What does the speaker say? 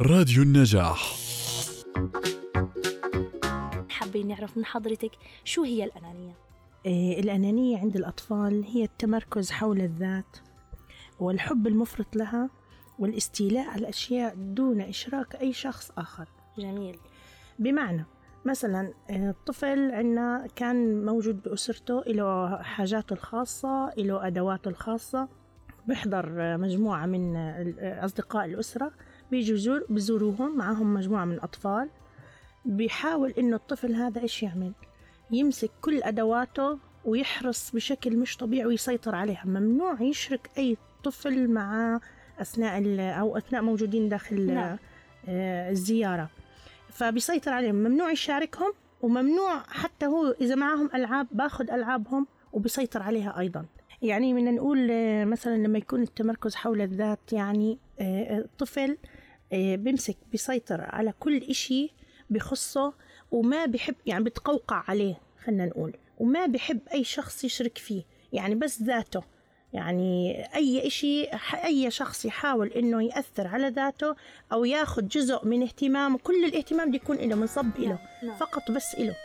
راديو النجاح. حابين نعرف من حضرتك شو هي الأنانية؟ إيه، الأنانية عند الأطفال هي التمركز حول الذات والحب المفرط لها والاستيلاء على الأشياء دون إشراك أي شخص آخر. جميل. بمعنى مثلا الطفل عندنا كان موجود بأسرته له حاجاته الخاصة له أدواته الخاصة بيحضر مجموعة من أصدقاء الأسرة. بيجوا بزوروهم. معهم مجموعة من الأطفال. بيحاول إنه الطفل هذا إيش يعمل؟ يمسك كل أدواته ويحرص بشكل مش طبيعي ويسيطر عليها. ممنوع يشرك أي طفل مع أثناء أو أثناء موجودين داخل نعم. آه، الزيارة. فبيسيطر عليهم. ممنوع يشاركهم وممنوع حتى هو إذا معهم ألعاب باخذ ألعابهم وبيسيطر عليها أيضا. يعني بدنا نقول آه، مثلا لما يكون التمركز حول الذات يعني الطفل آه، بيمسك بيسيطر على كل إشي بخصه وما بحب يعني بتقوقع عليه خلينا نقول وما بحب أي شخص يشرك فيه يعني بس ذاته يعني أي إشي أي شخص يحاول إنه يأثر على ذاته أو ياخذ جزء من اهتمامه كل الاهتمام بده يكون له منصب له نعم. فقط بس له